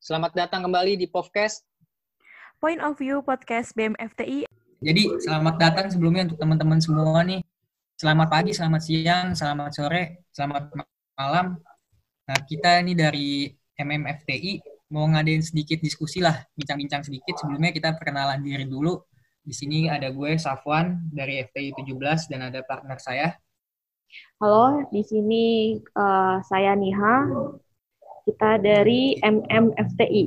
Selamat datang kembali di podcast Point of View Podcast BMFTI. Jadi selamat datang sebelumnya untuk teman-teman semua nih. Selamat pagi, selamat siang, selamat sore, selamat malam. Nah kita ini dari MMFTI mau ngadain sedikit diskusi lah, bincang-bincang sedikit. Sebelumnya kita perkenalan diri dulu. Di sini ada gue Safwan dari FTI 17 dan ada partner saya. Halo, di sini uh, saya Niha. Kita dari MMFTI.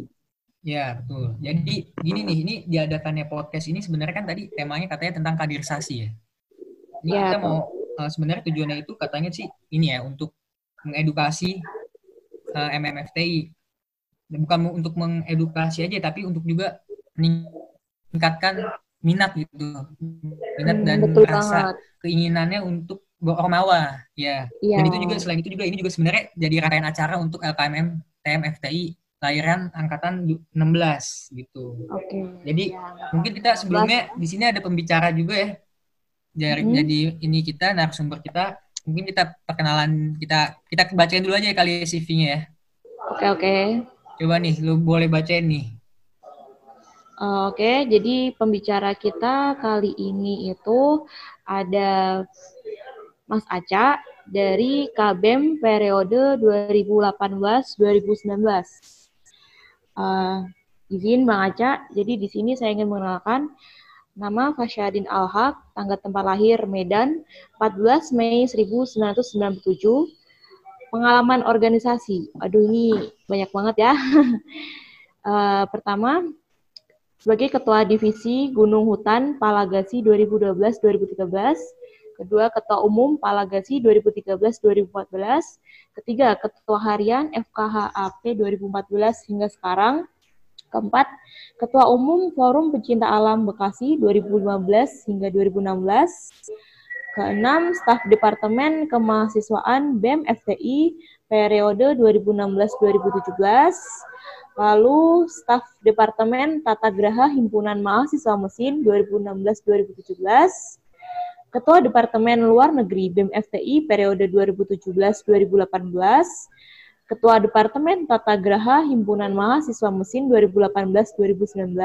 Ya, betul. Jadi gini nih, ini diadakannya podcast ini sebenarnya kan tadi temanya katanya tentang kaderisasi ya. Ini Ya, kita mau uh, sebenarnya tujuannya itu katanya sih ini ya untuk mengedukasi uh, MMFTI. Bukan untuk mengedukasi aja tapi untuk juga meningkatkan minat gitu. Minat Hmm, dan betul rasa banget. keinginannya untuk berormawa ya. Iya. Dan itu juga selain itu juga ini juga sebenarnya jadi rangkaian acara untuk LKMM TMFTI lahiran angkatan 16 gitu. Oke. Jadi Ya. mungkin kita sebelumnya di sini ada pembicara juga ya. Jadi, Mhm. jadi ini kita narasumber kita mungkin kita perkenalan kita kita bacain dulu aja ya kali CV-nya ya. Oke, oke. Coba nih lu boleh bacain nih. Oke, jadi pembicara kita kali ini itu ada Mas Aca dari KBM periode 2018-2019. Uh, izin Bang Aca, jadi di sini saya ingin mengenalkan nama Fasyadin Alhaq, tanggal tempat lahir Medan, 14 Mei 1997, pengalaman organisasi. Aduh ini banyak banget ya. Uh, pertama, sebagai Ketua Divisi Gunung Hutan Palagasi 2012-2013, kedua Ketua Umum Palagasi 2013-2014, ketiga Ketua Harian FKHAP 2014 hingga sekarang, keempat Ketua Umum Forum Pecinta Alam Bekasi 2015 hingga 2016, keenam Staf Departemen Kemahasiswaan BEM FTI periode 2016-2017, Lalu staf Departemen Tata Graha Himpunan Mahasiswa Mesin 2016-2017, Ketua Departemen Luar Negeri BEM FTI periode 2017-2018, Ketua Departemen Tata Graha Himpunan Mahasiswa Mesin 2018-2019,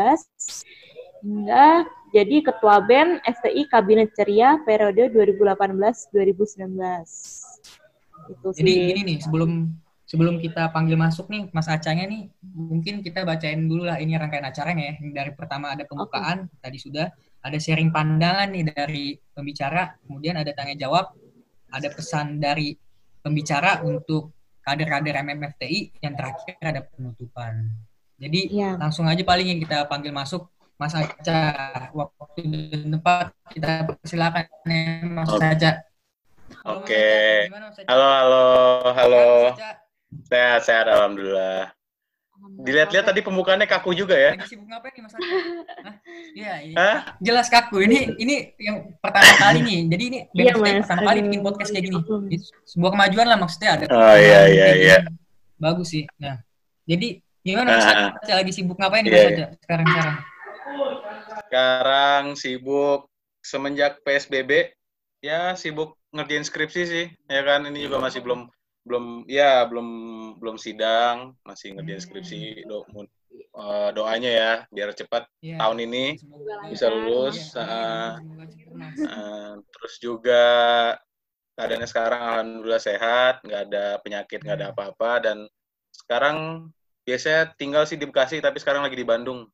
hingga jadi Ketua BEM FTI Kabinet Ceria periode 2018-2019. Itu sih. Jadi gini nih sebelum sebelum kita panggil masuk nih Mas Acanya nih mungkin kita bacain dulu lah ini rangkaian acaranya ya. Dari pertama ada pembukaan tadi sudah ada sharing pandangan nih dari pembicara, kemudian ada tanya jawab, ada pesan dari pembicara untuk kader-kader MMFTI, yang terakhir ada penutupan. Jadi Iya. langsung aja paling yang kita panggil masuk Mas Aca. Waktu dan tempat kita persilakan ya Mas Oke. Aca. Oke. Aca? Halo, halo, halo. Sehat, Mas Aca? Sehat, sehat, alhamdulillah. Dilihat-lihat tadi pembukaannya kaku juga ya. Lagi sibuk ngapain nih Mas? Hah? Iya, ini Hah? jelas kaku. Ini ini yang pertama kali nih. Jadi ini Iya, Mas. pertama kali bikin podcast kayak gini. Ini Sebuah kemajuan lah maksudnya ada. Oh, iya, iya, iya. Bagus sih. Nah, jadi gimana Mas Ah. Aca lagi sibuk ngapain nih Iya, Mas iya. Aca sekarang-sekarang? Sekarang sibuk semenjak PSBB, ya sibuk ngerjain skripsi sih. Ya kan, ini juga masih belum belum ya belum belum sidang, masih ngerjain skripsi. Do, mu- eh, doanya ya biar cepat Iya. tahun ini. Bisa lulus, cepat, Mas. Eh, terus juga keadaannya sekarang alhamdulillah sehat, nggak ada penyakit, nggak ada apa-apa dan sekarang biasanya tinggal sih di Bekasi tapi sekarang lagi di Bandung.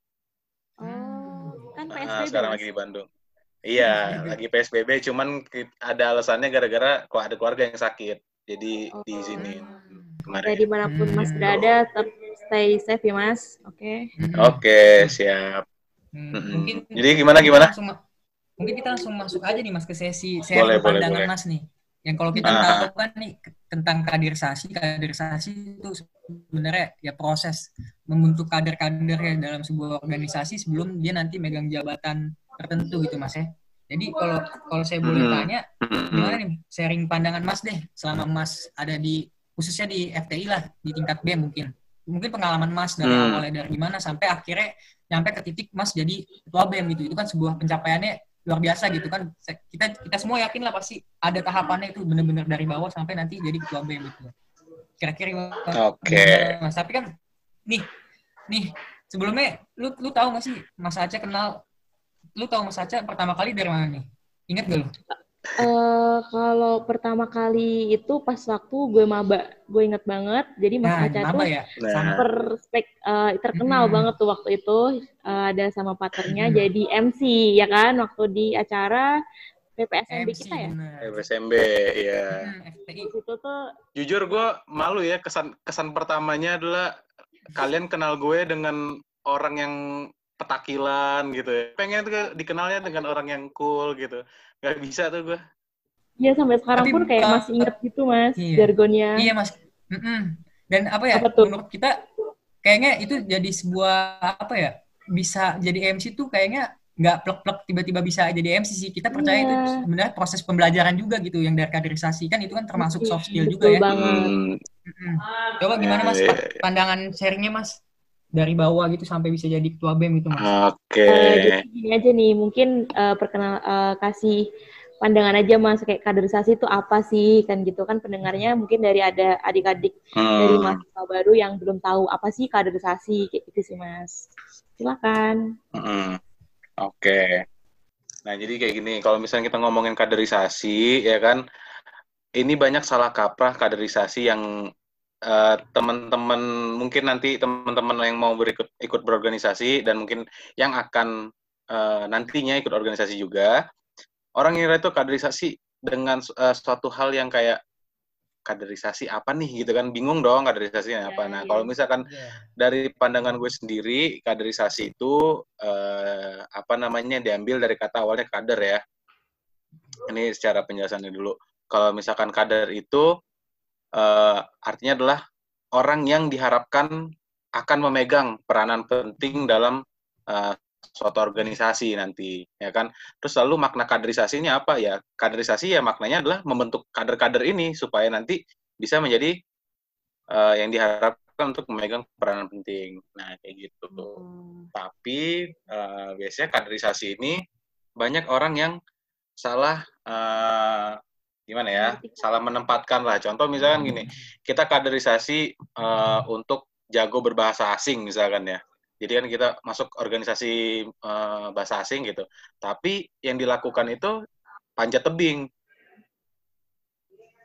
Oh, kan sekarang lagi di Bandung. Iya, lagi PSBB cuman ada alasannya gara-gara kok ada keluarga yang sakit. Jadi di Oh. sini Ya, kemarin. di mana pun Mas Hmm. berada, tetap stay safe ya Mas. Oke. Hmm. Oke, siap. Hmm, Mm-mm. Mungkin Jadi gimana gimana? langsung mungkin kita langsung masuk aja nih Mas ke sesi Boleh, boleh, pandangan boleh. Mas nih. Yang kalau kita Ah. tahu kan nih tentang kaderisasi, kaderisasi itu sebenarnya ya proses membentuk kader-kader ya dalam sebuah organisasi sebelum dia nanti megang jabatan tertentu gitu Mas ya. Jadi kalau kalau saya boleh Hmm. tanya gimana nih sharing pandangan Mas deh selama Mas ada di khususnya di FTI lah di tingkat B mungkin mungkin pengalaman Mas dari Hmm. awalnya dari gimana sampai akhirnya nyampe ke titik Mas jadi ketua BEM gitu itu kan sebuah pencapaiannya luar biasa gitu kan kita kita semua yakin lah pasti ada tahapannya itu bener-bener dari bawah sampai nanti jadi ketua BEM gitu kira-kira Oke. Mas tapi kan nih nih sebelumnya lu lu tahu gak sih Mas Aceh kenal lu tahu Mas Aceh pertama kali dari mana nih? Ingat gak lu? Eh, kalau pertama kali itu pas waktu gue maba, gue inget banget. Jadi Mas Nah, Aca tuh ya? Nah, Sama. perspek eh, terkenal Mm-mm. banget tuh waktu itu eh, ada sama partnernya Mm. jadi MC ya kan waktu di acara PPSMB MC kita ya. bener. FSMB ya. Hmm, situ tuh Jujur gue malu ya kesan kesan pertamanya adalah kalian kenal gue dengan orang yang petakilan gitu ya. Pengen tuh dikenalnya dengan orang yang cool gitu. Gak bisa tuh gue. ya sampai sekarang Tapi pun kayak bukan- masih inget gitu mas Iya. jargonnya. Iya mas. Mm-mm. Dan apa ya? Apa tuh? Menurut kita kayaknya itu jadi sebuah apa ya? Bisa jadi MC tuh kayaknya nggak plek-plek tiba-tiba bisa jadi MC sih. Kita percaya Iya. itu sebenarnya proses pembelajaran juga gitu yang dari kaderisasi kan itu kan termasuk soft skill Betul juga ya. banget. Hmm, Mm-mm. Coba gimana mas Iya, pa- pandangan sharingnya mas dari bawah gitu sampai bisa jadi ketua BEM gitu mas. Oke. Eh, jadi gini aja nih, mungkin eh, perkenal eh, kasih pandangan aja mas kayak kaderisasi itu apa sih kan gitu kan pendengarnya mungkin dari ada adik-adik dari Hmm, mahasiswa baru yang belum tahu apa sih kaderisasi kayak gitu sih mas. Silakan. hmm. Oke. Nah, jadi kayak gini, kalau misalnya kita ngomongin kaderisasi, ya kan, ini banyak salah kaprah kaderisasi yang eh, teman-teman mungkin nanti teman-teman yang mau berikut ikut berorganisasi dan mungkin yang akan eh, nantinya ikut organisasi juga. Orang ngira itu kaderisasi dengan eh, suatu hal yang kayak kaderisasi apa nih? gitu kan. Bingung dong kaderisasinya apa. Ya, nah ya. kalau misalkan Iya. dari pandangan gue sendiri kaderisasi itu eh, apa namanya diambil dari kata awalnya kader ya. Ini secara penjelasannya dulu. Kalau misalkan kader itu eh, artinya adalah orang yang diharapkan akan memegang peranan penting dalam eh, suatu organisasi nanti ya kan? Terus lalu makna kaderisasinya apa? Ya kaderisasi ya maknanya adalah membentuk kader-kader ini supaya nanti bisa menjadi eh, yang diharapkan untuk memegang peranan penting. Nah kayak gitu. Tapi eh, biasanya kaderisasi ini banyak orang yang salah eh, gimana ya? Salah menempatkan lah. Contoh misalkan gini kita kaderisasi eh, untuk jago berbahasa asing misalkan ya. Jadi kan kita masuk organisasi eh, bahasa asing gitu. Tapi yang dilakukan itu panjat tebing.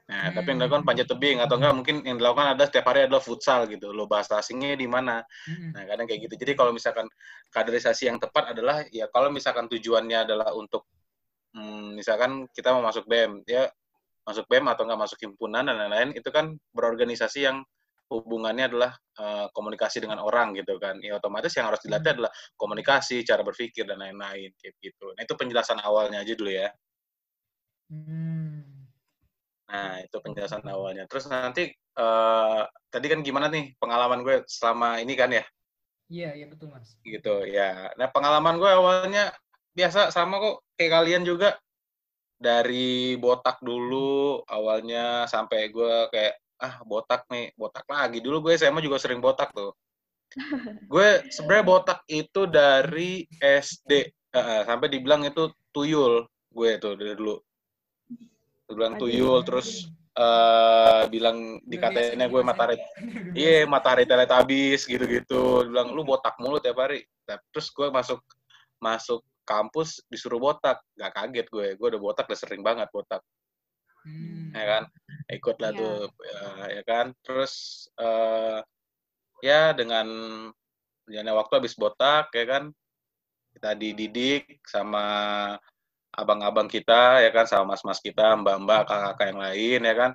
Nah tapi yang dilakukan panjat tebing atau enggak mungkin yang dilakukan ada setiap hari adalah futsal gitu. Lo bahasa asingnya di mana? Mm-mm. Nah, kadang kayak gitu. Jadi kalau misalkan kaderisasi yang tepat adalah ya kalau misalkan tujuannya adalah untuk hmm, misalkan kita mau masuk BEM, ya masuk BEM atau nggak masuk himpunan dan lain-lain itu kan berorganisasi yang hubungannya adalah eh, komunikasi dengan orang gitu kan. Ya otomatis yang harus dilatih adalah komunikasi, cara berpikir dan lain-lain kayak gitu. Nah, itu penjelasan awalnya aja dulu ya. Hmm. Nah, itu penjelasan awalnya. Terus nanti eh, tadi kan gimana nih pengalaman gue selama ini kan ya? Iya, iya betul mas. gitu ya. Nah pengalaman gue awalnya biasa sama kok kayak kalian juga dari botak dulu awalnya sampai gue kayak ah botak nih botak lagi dulu gue SMA juga sering botak tuh. gue sebenarnya botak itu dari SD eh, sampai dibilang itu tuyul gue tuh dari dulu. Dibilang tuyul terus eh bilang dikatain gue matahari Iya, matahari teletabis gitu-gitu. Bilang lu botak mulu tiap hari. Terus gue masuk masuk kampus disuruh botak. Gak kaget gue. Gue udah botak udah sering banget botak. Hmm. Ya kan? Ikut lah Iya. tuh. Ya, ya kan? Terus eh ya dengan jalannya waktu habis botak ya kan kita dididik sama abang-abang kita ya kan sama mas-mas kita mbak-mbak kakak-kakak yang lain ya kan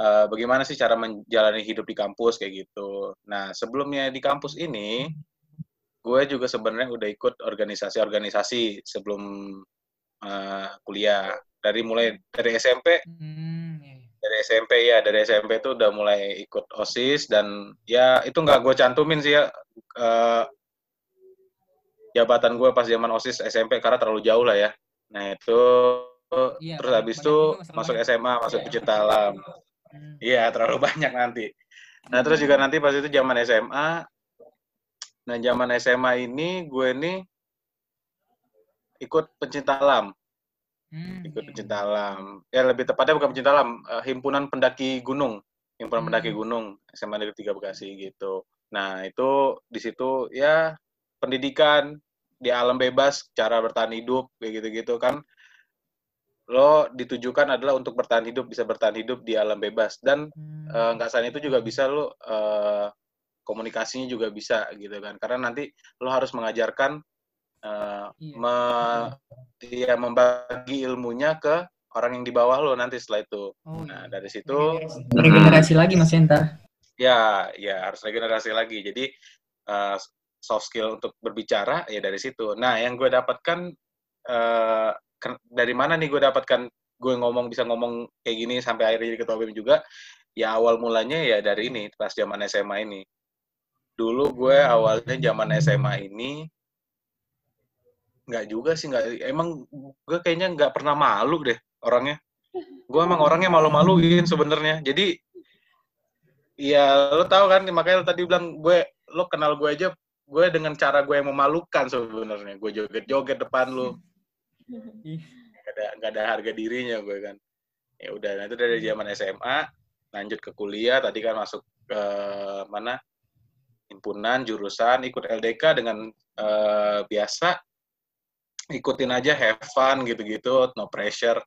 Eh, bagaimana sih cara menjalani hidup di kampus kayak gitu. Nah, sebelumnya di kampus ini, gue juga sebenarnya udah ikut organisasi-organisasi sebelum eh, kuliah. Dari mulai dari SMP, Hmm, iya. dari SMP ya, dari SMP itu udah mulai ikut OSIS dan ya itu nggak gue cantumin sih ya eh, jabatan gue pas zaman OSIS SMP karena terlalu jauh lah ya. Nah itu Iya, terus habis itu masuk. SMA, masuk Iya. pecinta alam. Hmm. Iya, terlalu banyak nanti. Nah, terus juga nanti pas itu zaman SMA, nah zaman SMA ini gue nih ikut pencinta alam, Hmm, ikut iya. pencinta alam. Ya lebih tepatnya bukan pencinta alam, eh, himpunan pendaki gunung, himpunan Hmm. pendaki gunung SMA Negeri 3 Bekasi gitu. Nah, itu di situ ya pendidikan di alam bebas, cara bertahan hidup kayak gitu-gitu kan lo ditujukan adalah untuk bertahan hidup, bisa bertahan hidup di alam bebas dan Hmm. eh, nggak selain itu juga bisa lo eh, komunikasinya juga bisa gitu kan. Karena nanti lo harus mengajarkan eh, Iya. me- ya, membagi ilmunya ke orang yang di bawah lo nanti setelah itu. Oh, Nah, iya. dari situ Regenerasi lagi Mas Enta. ya ya harus regenerasi lagi jadi uh, soft skill untuk berbicara ya dari situ nah yang gue dapatkan uh, dari mana nih gue dapatkan gue ngomong bisa ngomong kayak gini sampai akhirnya jadi ketua BEM juga ya awal mulanya ya dari ini pas zaman SMA ini dulu gue awalnya zaman SMA ini nggak juga sih nggak emang gue kayaknya nggak pernah malu deh orangnya gue emang orangnya malu-maluin sebenarnya jadi Iya, lo tahu kan makanya lo tadi bilang gue lo kenal gue aja gue dengan cara gue yang memalukan sebenarnya. Gue joget-joget depan lo. Gak ada gak ada harga dirinya gue kan. Ya udah, nah itu dari zaman SMA lanjut ke kuliah tadi kan masuk ke mana? Himpunan jurusan ikut LDK dengan eh, biasa ikutin aja have fun gitu-gitu no pressure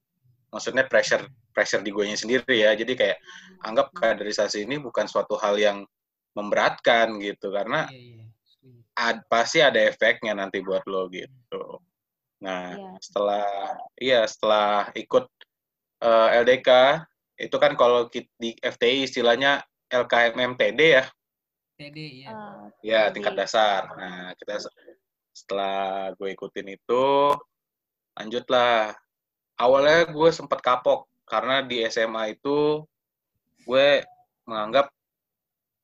maksudnya pressure pressure di gue sendiri ya jadi kayak anggap kaderisasi ini bukan suatu hal yang memberatkan gitu karena Iya, iya. Ad- pasti ada efeknya nanti buat lo gitu. Nah Iya. setelah iya setelah ikut eh, LDK itu kan kalau di FTI istilahnya LKMMTD ya, TD ya. Ah, ya TD. tingkat dasar. Nah kita se- setelah gue ikutin itu lanjutlah. Awalnya gue sempat kapok karena di SMA itu gue menganggap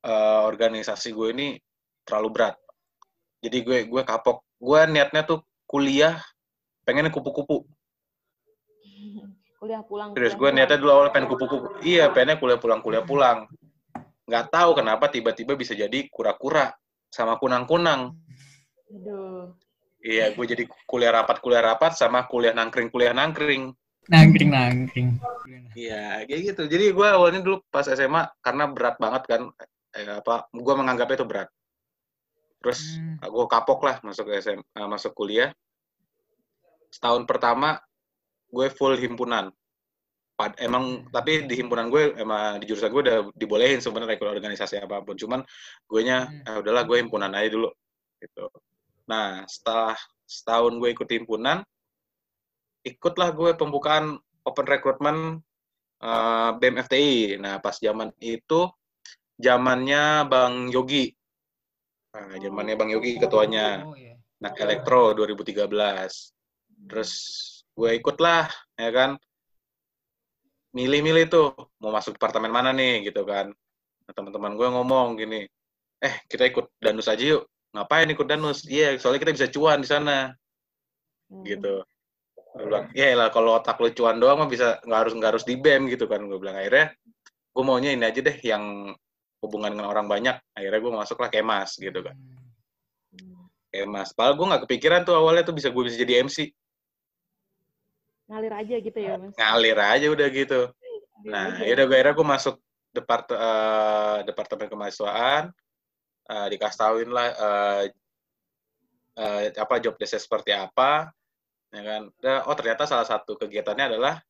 eh, organisasi gue ini terlalu berat. Jadi gue gue kapok. Gue niatnya tuh kuliah pengen kupu-kupu. kuliah pulang. Terus gue niatnya dulu awalnya pengen kupu-kupu. Iya, pengennya kuliah pulang kuliah pulang. Nggak tahu kenapa tiba-tiba bisa jadi kura-kura sama kunang-kunang. Aduh. Iya, gue jadi kuliah rapat kuliah rapat sama kuliah nangkring kuliah nangkring. Nangkring nangkring. Iya, kayak gitu. Jadi gue awalnya dulu pas SMA karena berat banget kan, eh, apa? Gue menganggapnya itu berat. Terus Hmm. gue kapok lah masuk ke SM, eh, masuk kuliah. Setahun pertama gue full himpunan. Pad- emang tapi di himpunan gue emang di jurusan gue udah dibolehin sebenarnya ikut organisasi apa pun. Cuman gue nya Hmm. eh, udahlah gue himpunan aja dulu gitu. Nah, setelah setahun gue ikut himpunan, ikutlah gue pembukaan open recruitment eh, BEM FTI. Nah, pas zaman itu zamannya Bang Yogi. Nah, zamannya Bang Yogi ketuanya. Oh iya. Nak Elektro 2013. Terus gue ikutlah, ya kan. Milih-milih tuh, mau masuk departemen mana nih, gitu kan. Nah, teman-teman gue ngomong gini, eh kita ikut Danus aja yuk. Ngapain ikut Danus? Iya, soalnya kita bisa cuan di sana, Hmm. gitu. Gue bilang, ya lah kalau otak lu cuan doang mah bisa nggak harus nggak harus di BEM gitu kan. Gue bilang akhirnya, gue maunya ini aja deh yang hubungan dengan orang banyak. Akhirnya gue masuklah kemas gitu kan. Hmm. Kemas. Padahal gue nggak kepikiran tuh awalnya tuh bisa gue bisa jadi MC. Ngalir aja gitu ya, Mas. ngalir aja udah gitu. Nah, aja. yaudah gue akhirnya gue masuk depart eh, departemen kemahasiswaan, eh, dikasih tauin lah eh, eh, apa job desk seperti apa, ya kan. Oh ternyata salah satu kegiatannya adalah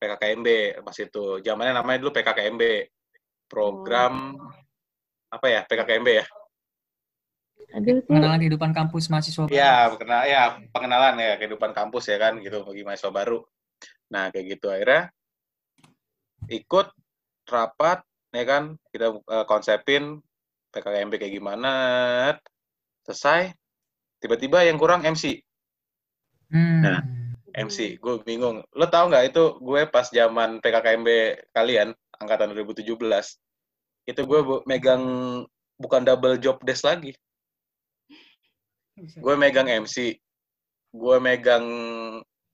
PKKMB pas itu. Zamannya namanya dulu PKKMB, program apa ya PKKMB ya? Aduh. Pengenalan kehidupan kampus mahasiswa baru. Ya, pengenal, ya pengenalan ya kehidupan kampus ya kan gitu bagi mahasiswa baru. Nah kayak gitu akhirnya ikut rapat ya kan kita eh, konsepin PKKMB kayak gimana selesai tiba-tiba yang kurang MC Hmm. Nah. MC gue bingung lo tau nggak itu gue pas zaman PKKMB kalian angkatan 2017 itu gue megang bukan double job desk lagi gue megang MC, gue megang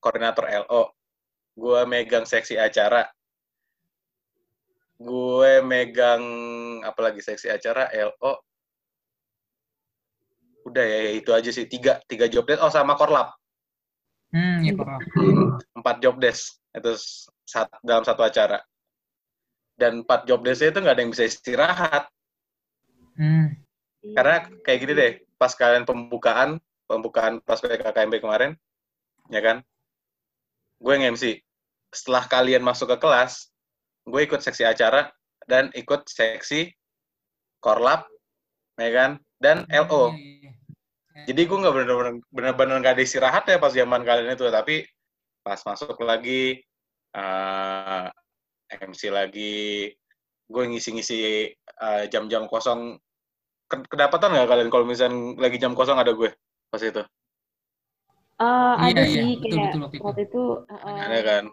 koordinator LO, gue megang seksi acara, gue megang apalagi seksi acara LO, udah ya, ya itu aja sih tiga tiga job desk, oh sama korlap Hmm, ya Pak. empat job desk itu saat, dalam satu acara dan empat job desk itu nggak ada yang bisa istirahat Hmm. Iya. Karena kayak gini deh, pas kalian pembukaan, pembukaan pas PKKMB kemarin, ya kan? Gue nge-MC. Setelah kalian masuk ke kelas, gue ikut seksi acara dan ikut seksi korlap, ya kan? Dan LO. Iya. Jadi gue nggak bener-bener bener-bener nggak ada istirahat ya pas zaman kalian itu, tapi pas masuk lagi eh, MC lagi, gue ngisi-ngisi eh, jam-jam kosong. Ke- Kedapatan nggak kalian kalau misalnya lagi jam kosong ada gue pas itu? Iya, ada iya, sih betul, kayak betul waktu itu. waktu itu eh, Ada kan?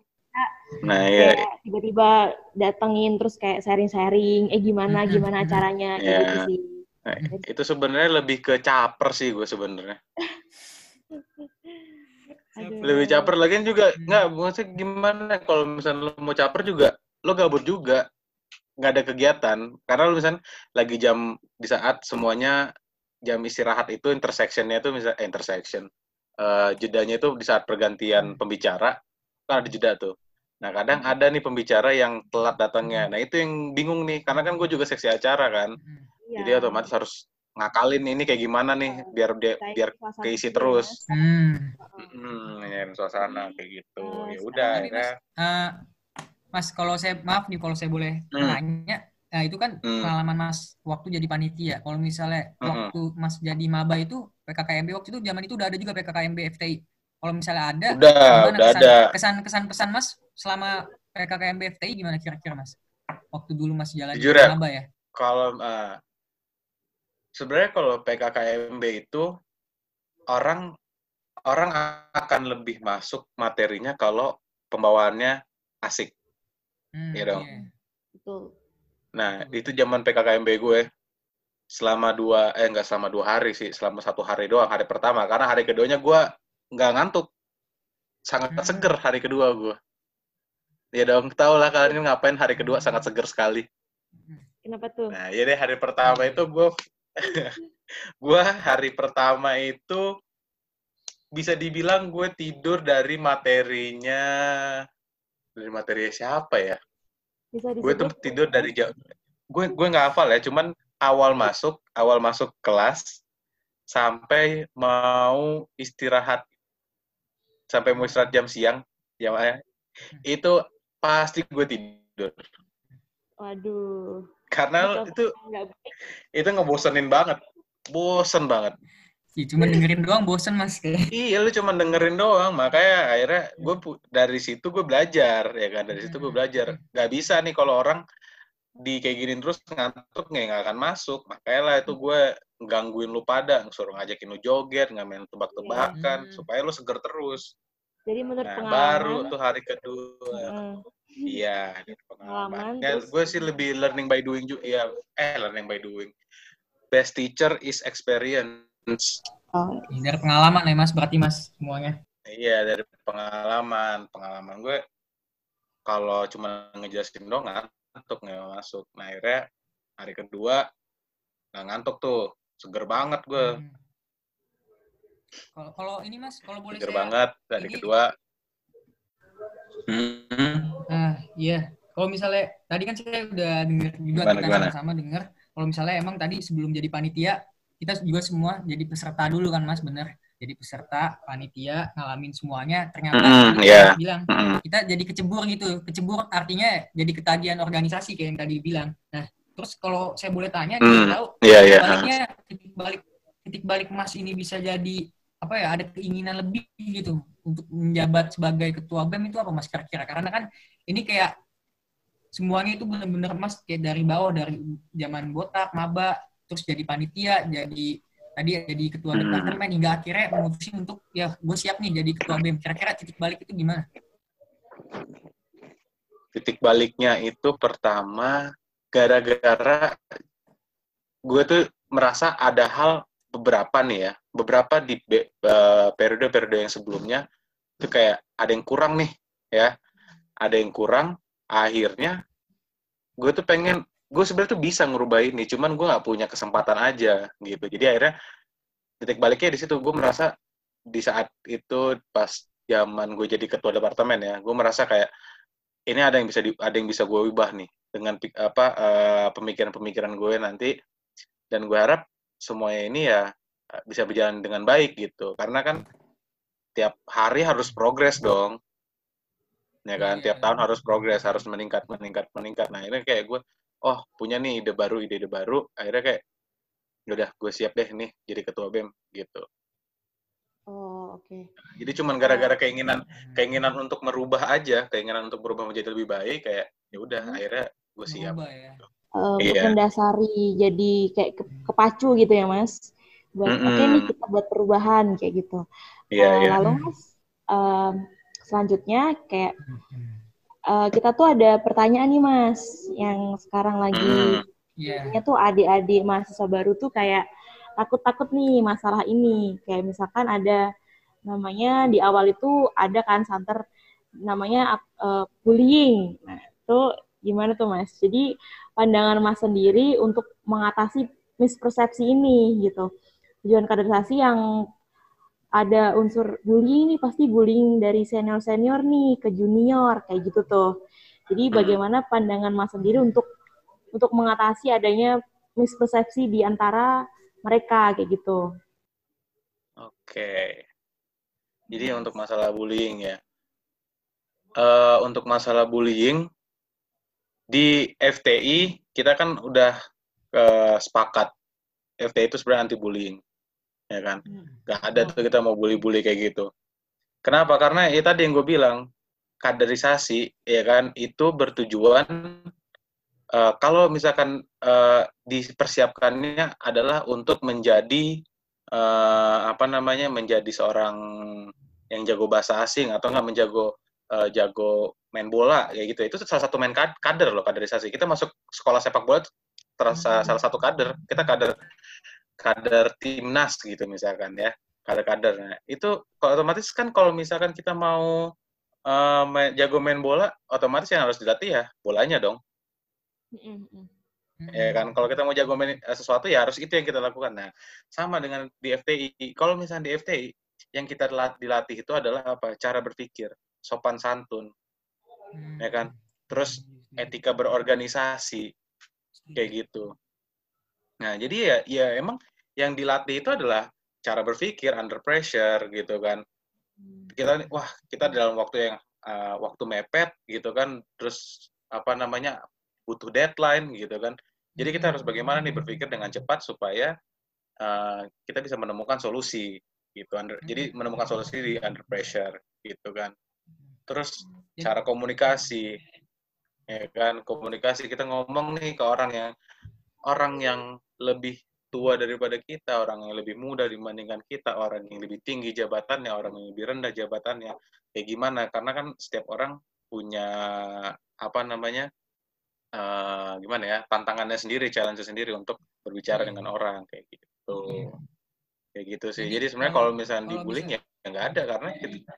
Nah iya, kayak tiba-tiba datengin terus kayak sharing-sharing, eh gimana gimana acaranya kayak Iya. gitu sih. Nah, itu sebenarnya lebih ke caper sih gue sebenarnya. Lebih caper lagi juga nggak maksudnya gimana kalau misalnya lo mau caper juga lo gabut juga nggak ada kegiatan karena lo misalnya lagi jam di saat semuanya jam istirahat itu intersectionnya itu misal eh, intersection eh, jedanya itu di saat pergantian pembicara kan ada jeda tuh. Nah kadang ada nih pembicara yang telat datangnya. Nah itu yang bingung nih karena kan gue juga seksi acara kan. Iya. Jadi otomatis harus ngakalin ini kayak gimana nih biar dia biar keisi terus. Hmm. Hmm, nyanyiin suasana kayak gitu. Eh, Ya udah Eh, Mas, kalau saya maaf nih kalau saya boleh Hmm. nanya, nah itu kan Hmm. pengalaman Mas waktu jadi panitia. Kalau misalnya Hmm. waktu Mas jadi maba itu PKKMB waktu itu zaman itu udah ada juga PKKMB FTI. Kalau misalnya ada, udah gimana udah kesan, ada. kesan kesan pesan Mas selama PKKMB FTI gimana kira-kira Mas? Waktu dulu masih jalan Jujur jadi ya? maba ya. Kalau eh, sebenarnya kalau PKKMB itu orang orang akan lebih masuk materinya kalau pembawaannya asik. Hmm, Iya dong. Betul. Nah, itu zaman PKKMB gue selama dua eh enggak selama dua hari sih, selama satu hari doang hari pertama karena hari keduanya gue nggak ngantuk. Sangat Hmm. seger hari kedua gue. Ya dong, tau lah kalian ngapain hari kedua sangat seger sekali. Kenapa tuh? Nah, iya deh hari pertama itu gue gue hari pertama itu bisa dibilang gue tidur dari materinya dari materi siapa ya? Bisa Gue tuh tidur dari jam gue gue nggak hafal ya, cuman awal masuk awal masuk kelas sampai mau istirahat sampai mau istirahat jam siang ya ya. itu pasti gue tidur. Waduh. karena Itu itu itu ngebosenin banget. Bosen banget Ih, cuma dengerin doang bosen Mas. Kayak. iya lu cuma dengerin doang makanya akhirnya gue dari situ gue belajar ya kan? Dari situ gue belajar. Nggak bisa nih kalau orang di kayak gini terus ngantuk nggak nggak akan masuk. Makanya lah itu gue gangguin lu pada suruh ngajakin lu joget nggak main tebak-tebakan Iya. supaya lu seger terus. Jadi menurut nah pengalaman. baru tuh hari kedua. Mm, iya Pengalaman, ya, gue sih lebih learning by doing juga ya eh learning by doing. Best teacher is experience oh, Dari pengalaman ya Mas berarti Mas semuanya. Iya dari pengalaman, pengalaman gue kalau cuma ngejelasin doang ngantuk nggak masuk. Nah akhirnya hari kedua nggak ngantuk tuh, seger banget gue, Hmm. Kalau kalau ini Mas, kalau boleh seger saya banget hari ini- kedua. Hmm, Ah, iya. Kalau misalnya tadi kan saya udah dengar juga Gimana, kita sama-sama dengar. Kalau misalnya emang tadi sebelum jadi panitia kita juga semua jadi peserta dulu kan Mas, bener. Jadi peserta panitia ngalamin semuanya. Ternyata Mm. Mas bilang kita jadi kecebur gitu. Kecebur artinya jadi ketagihan organisasi kayak yang tadi bilang. Nah, terus kalau saya boleh tanya, dia tahu Iya iya. baliknya titik balik titik balik Mas ini bisa jadi apa ya ada keinginan lebih gitu untuk menjabat sebagai ketua BEM itu apa Mas kira-kira karena kan ini kayak semuanya itu benar-benar Mas kayak dari bawah dari zaman botak maba terus jadi panitia jadi tadi jadi ketua Hmm. departemen hingga akhirnya memutusin untuk ya gue siap nih jadi ketua BEM kira-kira titik balik itu gimana? Titik baliknya itu pertama gara-gara gue tuh merasa ada hal beberapa nih ya, beberapa di eh, periode-periode yang sebelumnya itu kayak ada yang kurang nih ya, ada yang kurang. Akhirnya gue tuh pengen, gue sebenarnya tuh bisa ngerubah ini, cuman gue nggak punya kesempatan aja gitu. Jadi akhirnya titik baliknya di situ gue merasa di saat itu pas zaman gue jadi ketua departemen ya, gue merasa kayak ini ada yang bisa di, ada yang bisa gue ubah nih dengan apa eh, pemikiran-pemikiran gue nanti. Dan gue harap semuanya ini ya eh, bisa berjalan dengan baik gitu. Karena kan tiap hari harus progres dong. Ya kan? Iya. tiap tahun harus progres harus meningkat meningkat meningkat. Nah ini kayak gue oh punya nih ide baru ide ide baru akhirnya kayak udah gue siap deh nih jadi ketua bem gitu Oh, oke. jadi cuman gara-gara keinginan keinginan untuk merubah aja keinginan untuk berubah menjadi lebih baik kayak ya udah Hmm. akhirnya gue siap Berubah ya. Eh, untuk Iya. mendasari jadi kayak ke- kepacu gitu ya mas buat oke Mm-mm. nih kita buat perubahan kayak gitu iya Eh, iya lalu mas em, selanjutnya kayak eh, kita tuh ada pertanyaan nih mas yang sekarang lagi Mm. Iya. Ini tuh adik-adik mahasiswa baru tuh kayak takut-takut nih masalah ini. Kayak misalkan ada namanya di awal itu ada kan santer namanya uh, bullying. Nah, itu gimana tuh Mas? Jadi pandangan Mas sendiri untuk mengatasi mispersepsi ini gitu. Tujuan kaderisasi yang ada unsur bullying nih pasti bullying dari senior-senior nih ke junior kayak gitu tuh. Jadi bagaimana pandangan Mas sendiri untuk untuk mengatasi adanya mispersepsi di antara mereka kayak gitu. Oke. Jadi untuk masalah bullying ya. Eh untuk masalah bullying di FTI kita kan udah eh, sepakat FTI itu sebenarnya anti bullying, ya kan? Gak ada tuh kita mau bully-bully kayak gitu. Kenapa? Karena ya tadi yang gue bilang kaderisasi, ya kan, itu bertujuan eh, kalau misalkan eh, dipersiapkannya adalah untuk menjadi eh, apa namanya menjadi seorang yang jago bahasa asing atau enggak menjago eh, jago main bola kayak gitu itu salah satu main kad- kader loh kaderisasi kita masuk sekolah sepak bola terasa salah satu kader kita kader kader timnas gitu misalkan ya kader-kader. Nah, itu otomatis kan kalau misalkan kita mau main- jago main bola otomatis yang harus dilatih ya bolanya dong. Ya kan kalau kita mau jago main eh, sesuatu ya harus itu yang kita lakukan. Nah sama dengan di FTI kalau misalnya di FTI yang kita lat- dilatih itu adalah apa? Cara berpikir sopan santun. Ya kan? Terus etika berorganisasi kayak gitu. Nah jadi ya ya emang yang dilatih itu adalah cara berpikir under pressure gitu kan. Kita wah kita dalam waktu yang uh, waktu mepet gitu kan. Terus apa namanya butuh deadline gitu kan. Jadi kita harus bagaimana nih berpikir dengan cepat supaya uh, kita bisa menemukan solusi gitu under, jadi menemukan solusi di under pressure gitu kan. Terus cara komunikasi ya kan. Komunikasi kita ngomong nih ke orang yang orang yang lebih tua daripada kita, orang yang lebih muda dibandingkan kita, orang yang lebih tinggi jabatannya, orang yang lebih rendah jabatannya, kayak gimana? Karena kan setiap orang punya apa namanya, uh, gimana ya, tantangannya sendiri, challenge sendiri untuk berbicara dengan orang kayak gitu, kayak gitu sih. Jadi, Jadi sebenarnya kalau, misalnya dibullying ya nggak ada karena kita,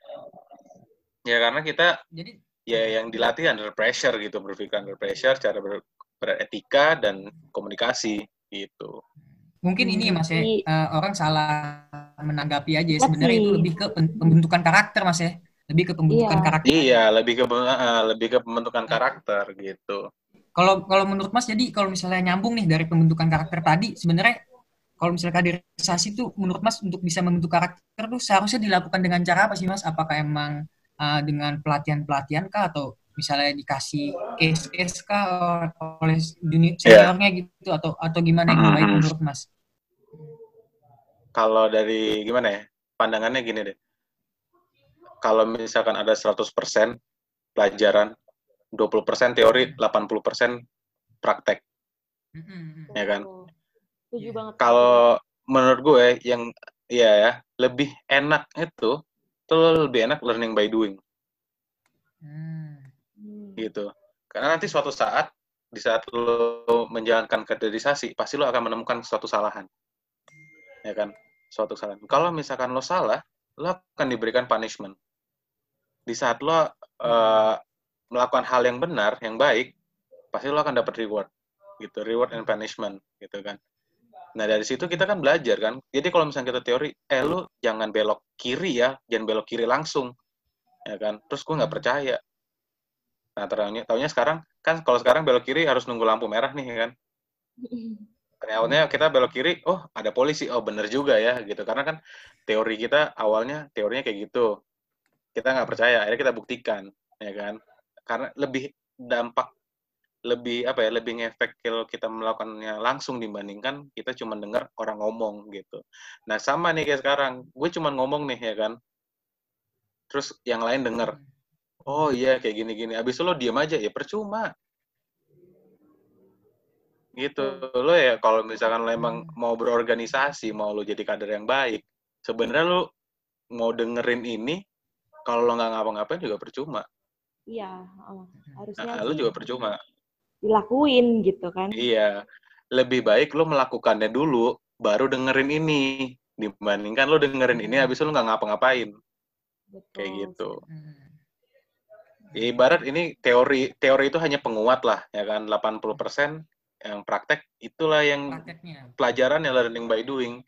ya karena kita Jadi ya yang dilatih under pressure gitu, berpikir under pressure, cara ber, beretika dan komunikasi gitu mungkin ini mas ya. Uh, orang salah menanggapi aja Iya sebenarnya itu lebih ke pembentukan karakter mas ya. Lebih ke pembentukan Iya. karakter. Iya, lebih ke uh, lebih ke pembentukan karakter gitu. kalau kalau menurut mas jadi kalau misalnya nyambung nih dari pembentukan karakter tadi sebenarnya kalau misalnya kaderisasi itu menurut mas untuk bisa membentuk karakter tuh seharusnya dilakukan dengan cara apa sih mas? Apakah emang uh, dengan pelatihan pelatihan kah? Atau misalnya dikasih case-case kah oleh dunia seniornya gitu? Atau atau gimana yang baik Mm-mm. menurut mas Kalau dari gimana ya? Pandangannya gini deh. Kalau misalkan ada 100% pelajaran, 20% teori, 80% praktek. Mm-mm. Ya kan? Banget. Kalau menurut gue yang iya ya, lebih enak itu itu lebih enak learning by doing Hmm. Hmm. gitu. Karena nanti suatu saat di saat lo menjalankan kaderisasi, pasti lo akan menemukan suatu kesalahan. Ya kan? Suatu kesalahan. Kalau misalkan lo salah, lo akan diberikan punishment. Di saat lo eh, melakukan hal yang benar, yang baik, pasti lo akan dapat reward. Gitu, reward and punishment, gitu kan. Nah, dari situ kita kan belajar kan. Jadi kalau misalnya kita teori, eh lu jangan belok kiri ya, jangan belok kiri langsung. Ya kan? Terus gue nggak percaya. Nah, taunya, taunya sekarang kan kalau sekarang belok kiri harus nunggu lampu merah nih ya kan. Awalnya kita belok kiri, oh ada polisi, oh bener juga ya gitu. Karena kan teori kita awalnya teorinya kayak gitu. Kita nggak percaya, akhirnya kita buktikan, ya kan? Karena lebih dampak lebih apa ya lebih ngefek kalau kita melakukannya langsung dibandingkan kita cuma dengar orang ngomong gitu. Nah sama nih kayak sekarang, gue cuma ngomong nih ya kan, terus yang lain denger, oh iya kayak gini-gini, abis itu lo diem aja ya percuma. Gitu lo ya kalau misalkan lo emang mau berorganisasi, mau lo jadi kader yang baik, sebenarnya lo mau dengerin ini, kalau lo nggak ngapa-ngapain juga percuma. Iya, oh, harusnya Nah, lo juga percuma. dilakuin gitu kan. Iya, lebih baik lo melakukannya dulu, baru dengerin ini, dibandingkan lo dengerin ini, habis itu lo nggak ngapa-ngapain, Betul. kayak gitu. Hmm. Ibarat ini teori, teori itu hanya penguat lah, ya kan, 80% yang praktek itulah yang Prakteknya. pelajaran yang learning by doing.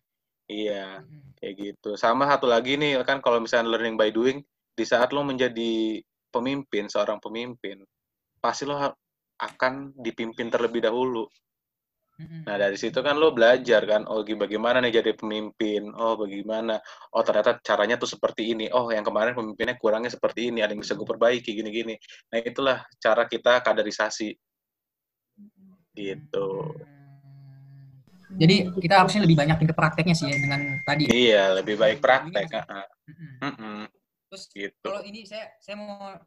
Iya, Hmm. kayak gitu. Sama satu lagi nih, kan kalau misalnya learning by doing, di saat lo menjadi pemimpin, seorang pemimpin, pasti lo akan dipimpin terlebih dahulu. Nah, dari situ kan lo belajar kan, oh bagaimana nih jadi pemimpin, oh bagaimana, oh ternyata caranya tuh seperti ini, oh yang kemarin pemimpinnya kurangnya seperti ini, ada yang bisa gue perbaiki, gini-gini. Nah, itulah cara kita kaderisasi, gitu. Jadi kita harusnya lebih banyak ke prakteknya sih ya dengan tadi. Iya, lebih baik praktek. Ini. Hmm. Mm-mm, Terus gitu. kalau ini saya saya mau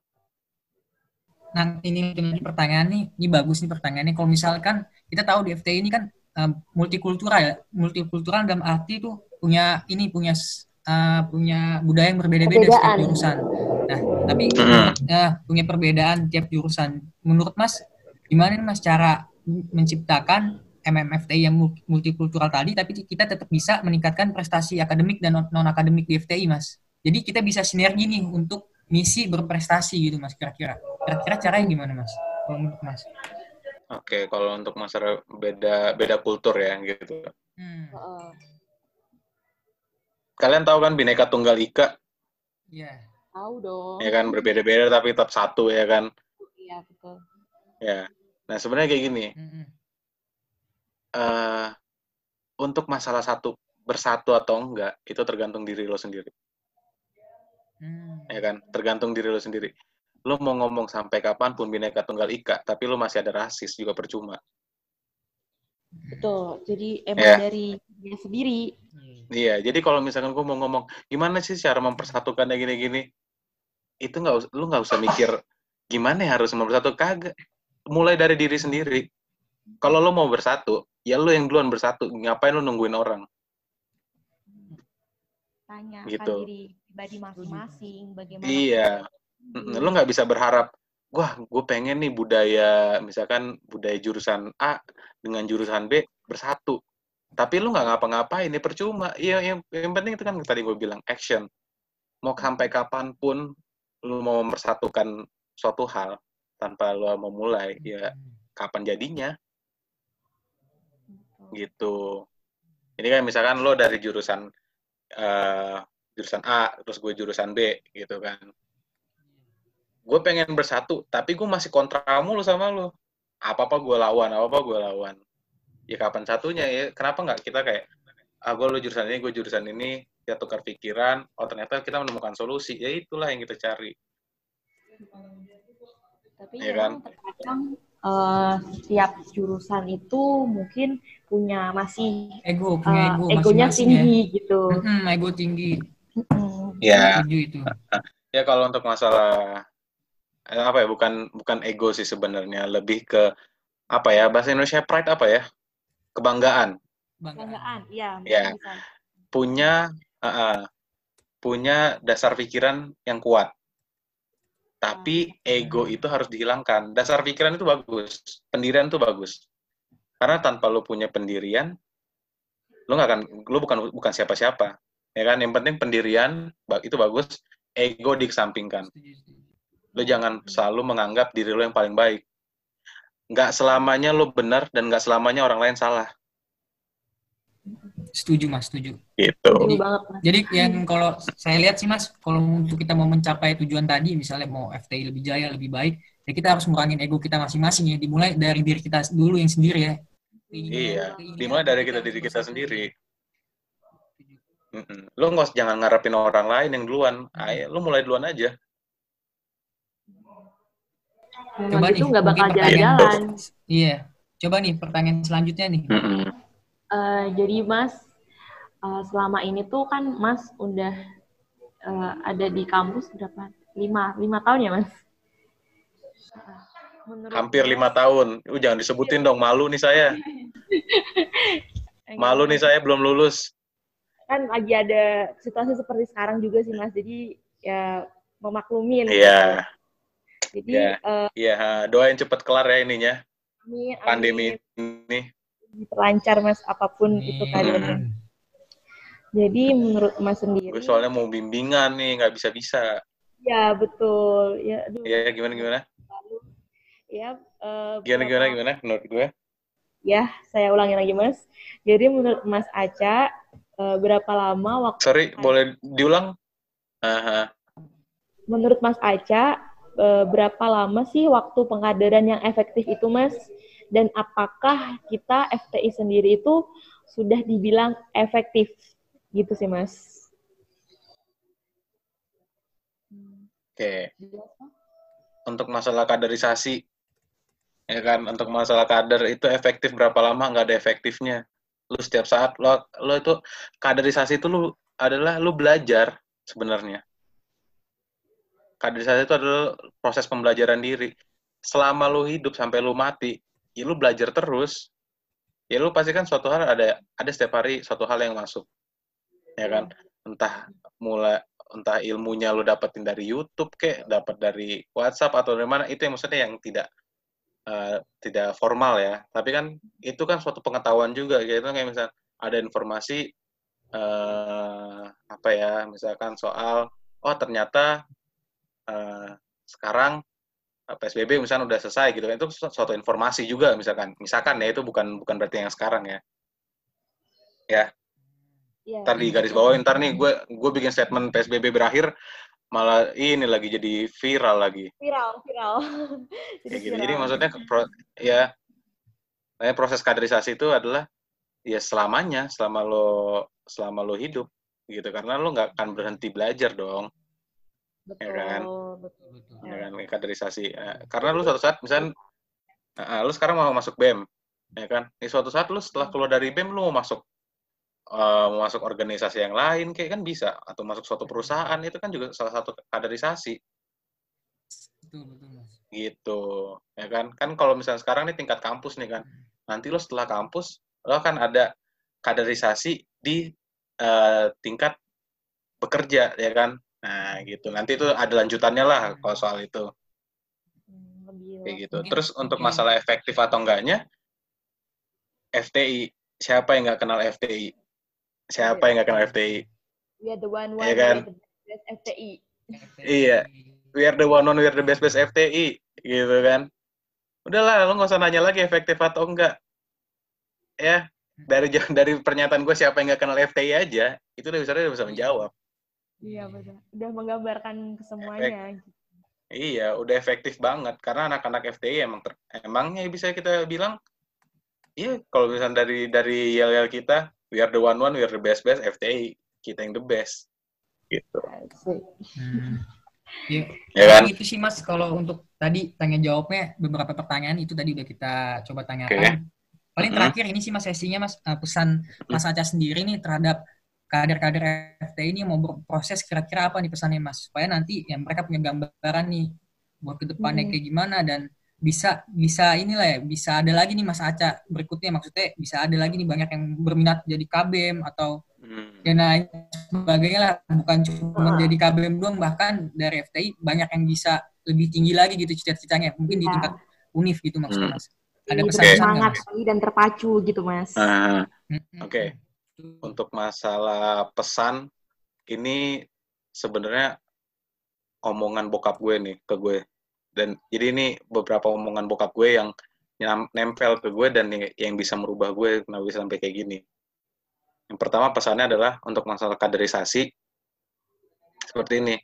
nah ini ini pertanyaan nih ini bagus nih pertanyaannya kalau misalkan kita tahu di FTI ini kan eh, multikultural ya multikultural dalam arti itu punya ini punya eh, punya budaya yang berbeda-beda setiap jurusan nah tapi Mm. eh, punya perbedaan tiap jurusan menurut Mas gimana nih Mas cara menciptakan MMFTI yang mul- multikultural tadi tapi kita tetap bisa meningkatkan prestasi akademik dan non akademik di FTI Mas jadi kita bisa sinergi nih untuk misi berprestasi gitu mas kira-kira kira-kira caranya gimana mas kalau menurut mas Oke, kalau untuk masalah beda beda kultur ya gitu. hmm. Heeh. Kalian tahu kan Bhinneka Tunggal Ika, iya Tahu dong. ya kan berbeda-beda tapi tetap satu ya kan. Iya, betul. Ya. Nah, sebenarnya kayak gini, Mm-mm. eh untuk masalah satu bersatu atau enggak itu tergantung diri lo sendiri. Hmm. ya kan tergantung diri lo sendiri lo mau ngomong sampai kapan pun bineka tunggal ika tapi lo masih ada rasis juga percuma Betul. Jadi emang Ya. dari dia sendiri. Iya. iya jadi kalau misalkan gue mau ngomong gimana sih cara mempersatukannya gini-gini itu nggak us- lo nggak usah mikir gimana ya harus mempersatu kagak mulai dari diri sendiri. Kalau lo mau bersatu ya lo yang duluan bersatu. Ngapain lo nungguin orang? Tanyakan Gitu. diri pribadi masing-masing. Bagaimana iya. lo nggak bisa berharap wah gue pengen nih budaya misalkan budaya jurusan A dengan jurusan B bersatu. Tapi lu nggak ngapa-ngapain ini percuma. Iya yang, yang penting itu kan tadi gue bilang action. Mau sampai kapan pun lu mau mempersatukan suatu hal tanpa lu mau mulai ya kapan jadinya? Gitu. Ini kan misalkan lo dari jurusan eh, jurusan A terus gue jurusan B gitu kan. Gue pengen bersatu tapi gue masih kontra mulu sama lo. Apa apa gue lawan apa apa gue lawan. Ya kapan satunya ya kenapa nggak kita kayak ah gue lo jurusan ini gue jurusan ini. Kita tukar pikiran oh ternyata kita menemukan solusi. Ya itulah yang kita cari Tapi Iya memang terkadang eh, setiap jurusan itu mungkin punya masih ego punya eh, ego egonya masing-masing ya tinggi gitu. Mm-mm, ego tinggi Mm-mm. ya itu ya kalau untuk masalah eh, apa ya bukan bukan ego sih sebenarnya lebih ke apa ya bahasa Indonesia pride apa ya kebanggaan Banggaan, iya. Ya. bisa. punya uh, uh, punya dasar pikiran yang kuat tapi ego itu harus dihilangkan. Dasar pikiran itu bagus pendirian itu bagus. Karena tanpa lo punya pendirian lo nggak akan lo bukan bukan siapa-siapa ya kan? Yang penting pendirian itu bagus ego dikesampingkan. Lo jangan selalu menganggap diri lo yang paling baik. Nggak selamanya lo benar dan nggak selamanya orang lain salah setuju mas setuju gitu Setuju banget, Mas. Jadi yang kalau saya lihat sih mas, kalau untuk kita mau mencapai tujuan tadi, misalnya mau FTI lebih jaya, lebih baik, ya kita harus ngurangin ego kita masing-masing ya. Dimulai dari diri kita dulu yang sendiri ya. Keinginan- Iya, keinginan dimulai dari kita diri kita sendiri. Mm-mm. Lu nggak usah- jangan ngarepin orang lain yang duluan. Ayo, lu mulai duluan aja. Memang Coba nih, nggak bakal jalan-jalan. Iya. Coba nih pertanyaan selanjutnya nih. Mm-mm. Eh, jadi Mas, eh, selama ini tuh kan Mas udah eh, ada di kampus berapa? Lima, lima tahun ya Mas? Menurut Hampir Mas- lima tahun. Uh, jangan disebutin dong, malu nih saya. Malu nih saya belum lulus. Kan lagi ada situasi seperti sekarang juga sih Mas, jadi ya memaklumin. Iya, Jadi Iya. eh, iya. Doain cepet kelar ya ininya, amin, amin. pandemi ini. Diperlancar Mas apa pun itu Amin. keadaannya. Jadi menurut Mas sendiri, Gue soalnya mau bimbingan nih, nggak bisa-bisa. ya betul. Ya, aduh, Iya, gimana gimana? lalu ya eh, Gimana gimana gimana? Menurut gue? Ya, saya ulangi lagi Mas. Jadi menurut Mas Aca, eh, berapa lama waktu Sorry, boleh diulang? Aha. menurut Mas Aca eh, berapa lama sih waktu pengkaderan yang efektif itu Mas? Dan apakah kita FTI sendiri itu sudah dibilang efektif? Gitu sih Mas. Oke. Untuk masalah kaderisasi, ya kan? Untuk masalah kader itu efektif berapa lama? Nggak ada efektifnya. Lu setiap saat lo lo itu kaderisasi itu lu adalah lu belajar sebenarnya. Kaderisasi itu adalah proses pembelajaran diri. Selama lu hidup sampai lu mati, ya lu belajar terus. Ya lu pasti kan suatu hal ada ada setiap hari suatu hal yang masuk. Ya kan? Entah mulai entah ilmunya lu dapetin dari YouTube kek, dapat dari WhatsApp atau dari mana itu yang maksudnya yang tidak eh, tidak formal ya. Tapi kan itu kan suatu pengetahuan juga gitu kayak misal ada informasi eh apa ya, misalkan soal oh ternyata eh, sekarang PSBB misalnya udah selesai gitu kan itu su- suatu informasi juga misalkan. Misalkan ya itu bukan bukan berarti yang sekarang ya. Iya. Ntar di garis bawah ntar nih gue gue bikin statement PSBB berakhir malah ini lagi jadi viral lagi viral, viral. kayak gitu. Jadi maksudnya pro- ya proses kaderisasi itu adalah ya selamanya selama lo selama lo hidup gitu karena lo nggak akan berhenti belajar dong betul, ya kan? betul. Betul. ya kan kaderisasi Eh, karena lo suatu saat misalnya eh, lo sekarang mau masuk BEM ya kan di suatu saat lo setelah keluar dari BEM lo mau masuk mau masuk organisasi yang lain kayak kan bisa atau masuk suatu perusahaan itu kan juga salah satu kaderisasi Betul, betul, Mas. gitu ya kan kan kalau misalnya sekarang nih tingkat kampus nih kan nanti lo setelah kampus lo kan ada kaderisasi di eh, tingkat bekerja ya kan nah gitu. Nanti itu ada lanjutannya lah kalau soal itu. Hmm, lebih kayak gitu. Terus untuk masalah efektif atau enggaknya FTI siapa yang nggak kenal FTI siapa yang nggak kenal FTI we are the one one Iya kan? we are the best FTI. Iya. we are the one on we are the best best FTI gitu kan. Udahlah lo nggak usah nanya lagi efektif atau enggak. Ya dari jauh- dari pernyataan gue siapa yang nggak kenal FTI aja itu udah bisa udah bisa menjawab Iya betul. Udah menggambarkan semuanya. iya udah efektif banget karena anak-anak FTI emang ter- emangnya bisa kita bilang iya kalau misalnya dari dari yel yel kita we are the one one we are the best best FTI kita yang the best gitu. Hmm. Ya, ya kan itu sih Mas kalau untuk tadi tanya jawabnya beberapa pertanyaan itu tadi udah kita coba tanyakan. Paling Mhm. terakhir ini sih Mas sesinya Mas eh, pesan Mas Aca sendiri nih terhadap kader-kader FTI ini mau berproses kira-kira apa nih pesannya Mas supaya nanti ya mereka punya gambaran nih buat ke depannya Mhm. kayak gimana dan bisa bisa inilah ya bisa ada lagi nih Mas Aca berikutnya maksudnya bisa ada lagi nih banyak yang berminat jadi KBM atau Hmm. dan lain sebagainya lah bukan cuma jadi KBM doang bahkan dari FTI banyak yang bisa lebih tinggi lagi gitu cita-citanya mungkin di Iya. tingkat univ gitu maksudnya Hmm. mas ada pesan-pesan semangat Mas? sekali dan terpacu gitu mas. Ah, Mm-mm. Oke. Untuk masalah pesan ini sebenarnya omongan bokap gue nih ke gue. Dan jadi ini beberapa omongan bokap gue yang nempel ke gue dan yang bisa merubah gue kenapa bisa sampai kayak gini. Yang pertama pesannya adalah untuk masalah kaderisasi seperti ini.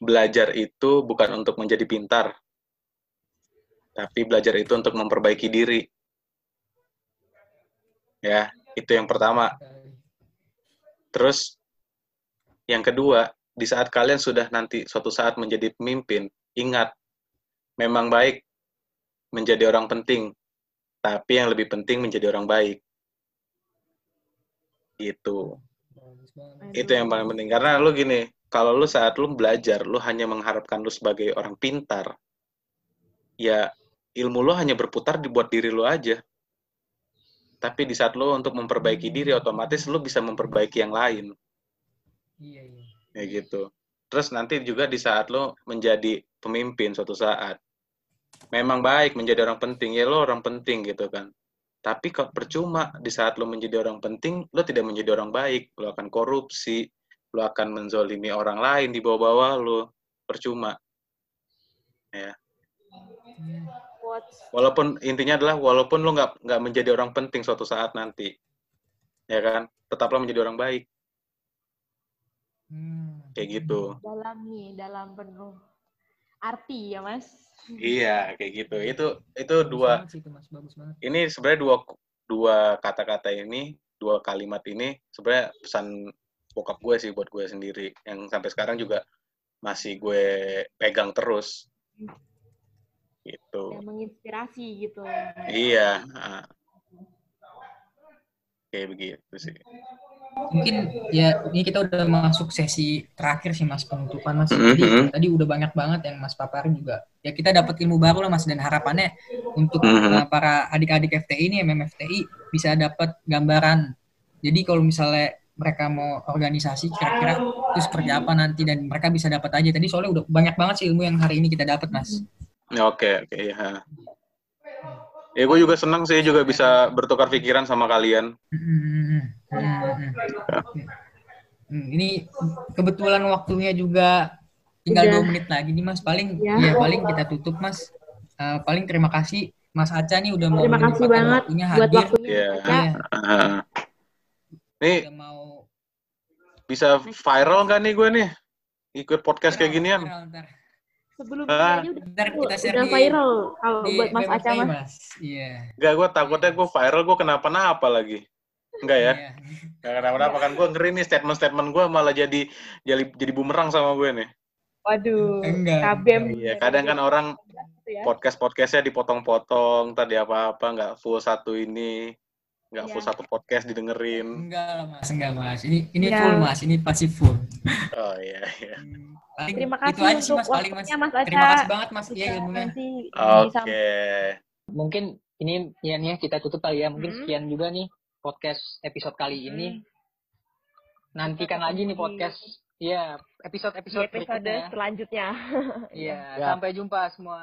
Belajar itu bukan untuk menjadi pintar tapi belajar itu untuk memperbaiki diri. Ya, itu yang pertama. Terus yang kedua, di saat kalian sudah nanti suatu saat menjadi pemimpin, ingat, memang baik menjadi orang penting, tapi yang lebih penting menjadi orang baik. Itu. Itu yang paling penting. Karena lu gini, kalau lu saat lu belajar, lu hanya mengharapkan lu sebagai orang pintar, ya ilmu lu hanya berputar di buat diri lu aja. Tapi di saat lu untuk memperbaiki diri, otomatis lu bisa memperbaiki yang lain. Iya, iya. Ya gitu. Terus nanti juga di saat lo menjadi pemimpin suatu saat, memang baik menjadi orang penting, ya lo orang penting gitu kan. Tapi kok percuma di saat lo menjadi orang penting, lo tidak menjadi orang baik, lo akan korupsi, lo akan menzolimi orang lain di bawah-bawah lo, percuma. Ya. Hmm. Quotes. Walaupun intinya adalah walaupun lo nggak nggak menjadi orang penting suatu saat nanti, ya kan, tetaplah menjadi orang baik, Hmm. kayak gitu. Dalam nih, dalam penuh arti ya mas. Iya, kayak gitu. Itu itu Bagus dua banget sih itu, Mas. Bagus banget. ini sebenarnya dua dua kata-kata ini, dua kalimat ini sebenarnya pesan bokap gue sih buat gue sendiri yang sampai sekarang juga masih gue pegang terus. Gitu. Yang menginspirasi gitu. Iya. ah. Kayak begitu sih. Mungkin ya ini kita udah masuk sesi terakhir sih Mas penutupan Mas. Mhm. Jadi tadi udah banyak banget yang Mas paparin juga. Ya kita dapat ilmu baru lah Mas dan harapannya untuk Mhm. uh, para adik-adik FTI ini MMFTI bisa dapat gambaran. Jadi kalau misalnya mereka mau organisasi kira-kira itu seperti apa nanti dan mereka bisa dapat aja. Tadi soalnya udah banyak banget sih ilmu yang hari ini kita dapat Mas. Ya, Oke, oke ya. Ya gue juga senang sih juga bisa bertukar pikiran sama kalian. Hmm, hmm. Ini kebetulan waktunya juga tinggal dua menit lagi nih Mas. Paling Ya. ya paling kita tutup Mas. Eh, paling terima kasih Mas Aca nih udah mau Terima kasih banget waktunya buat hadir. waktunya Iya. Mas Aca. Iya, Ah. Nih udah mau bisa viral nggak nih gue nih? Ikut podcast kayak ginian. Viral ntar. Sebelum Ah. ini aja udah, kita share udah viral kalau Di buat Mas Aca mas. Mas. Iya. Gak, gue takutnya gue viral, gue kenapa-napa lagi. Enggak ya? Iya. Gak kenapa-napa kan gue ngeri nih statement-statement gue malah jadi jadi jadi bumerang sama gue nih. Waduh. Enggak. Kabem. Iya, kadang kan orang Gitu ya. podcast-podcastnya dipotong-potong, tadi apa-apa nggak full satu ini, nggak full Iya. satu podcast didengerin. Enggak lah Mas, enggak Mas. Ini ini Ya. full Mas, ini pasti full. Oh iya iya. Hmm, Paling Terima itu kasih aja sih untuk Mas paling Mas. Mas Aca. Terima kasih banget Mas iya Bisa ilmunya. Oke. Mungkin ini ya nih kita tutup kali ya. Mungkin Hmm. sekian juga nih podcast episode kali ini. Nantikan lagi nih podcast ya di episode-episode episode berikutnya. selanjutnya. Iya, Ya. sampai jumpa semua.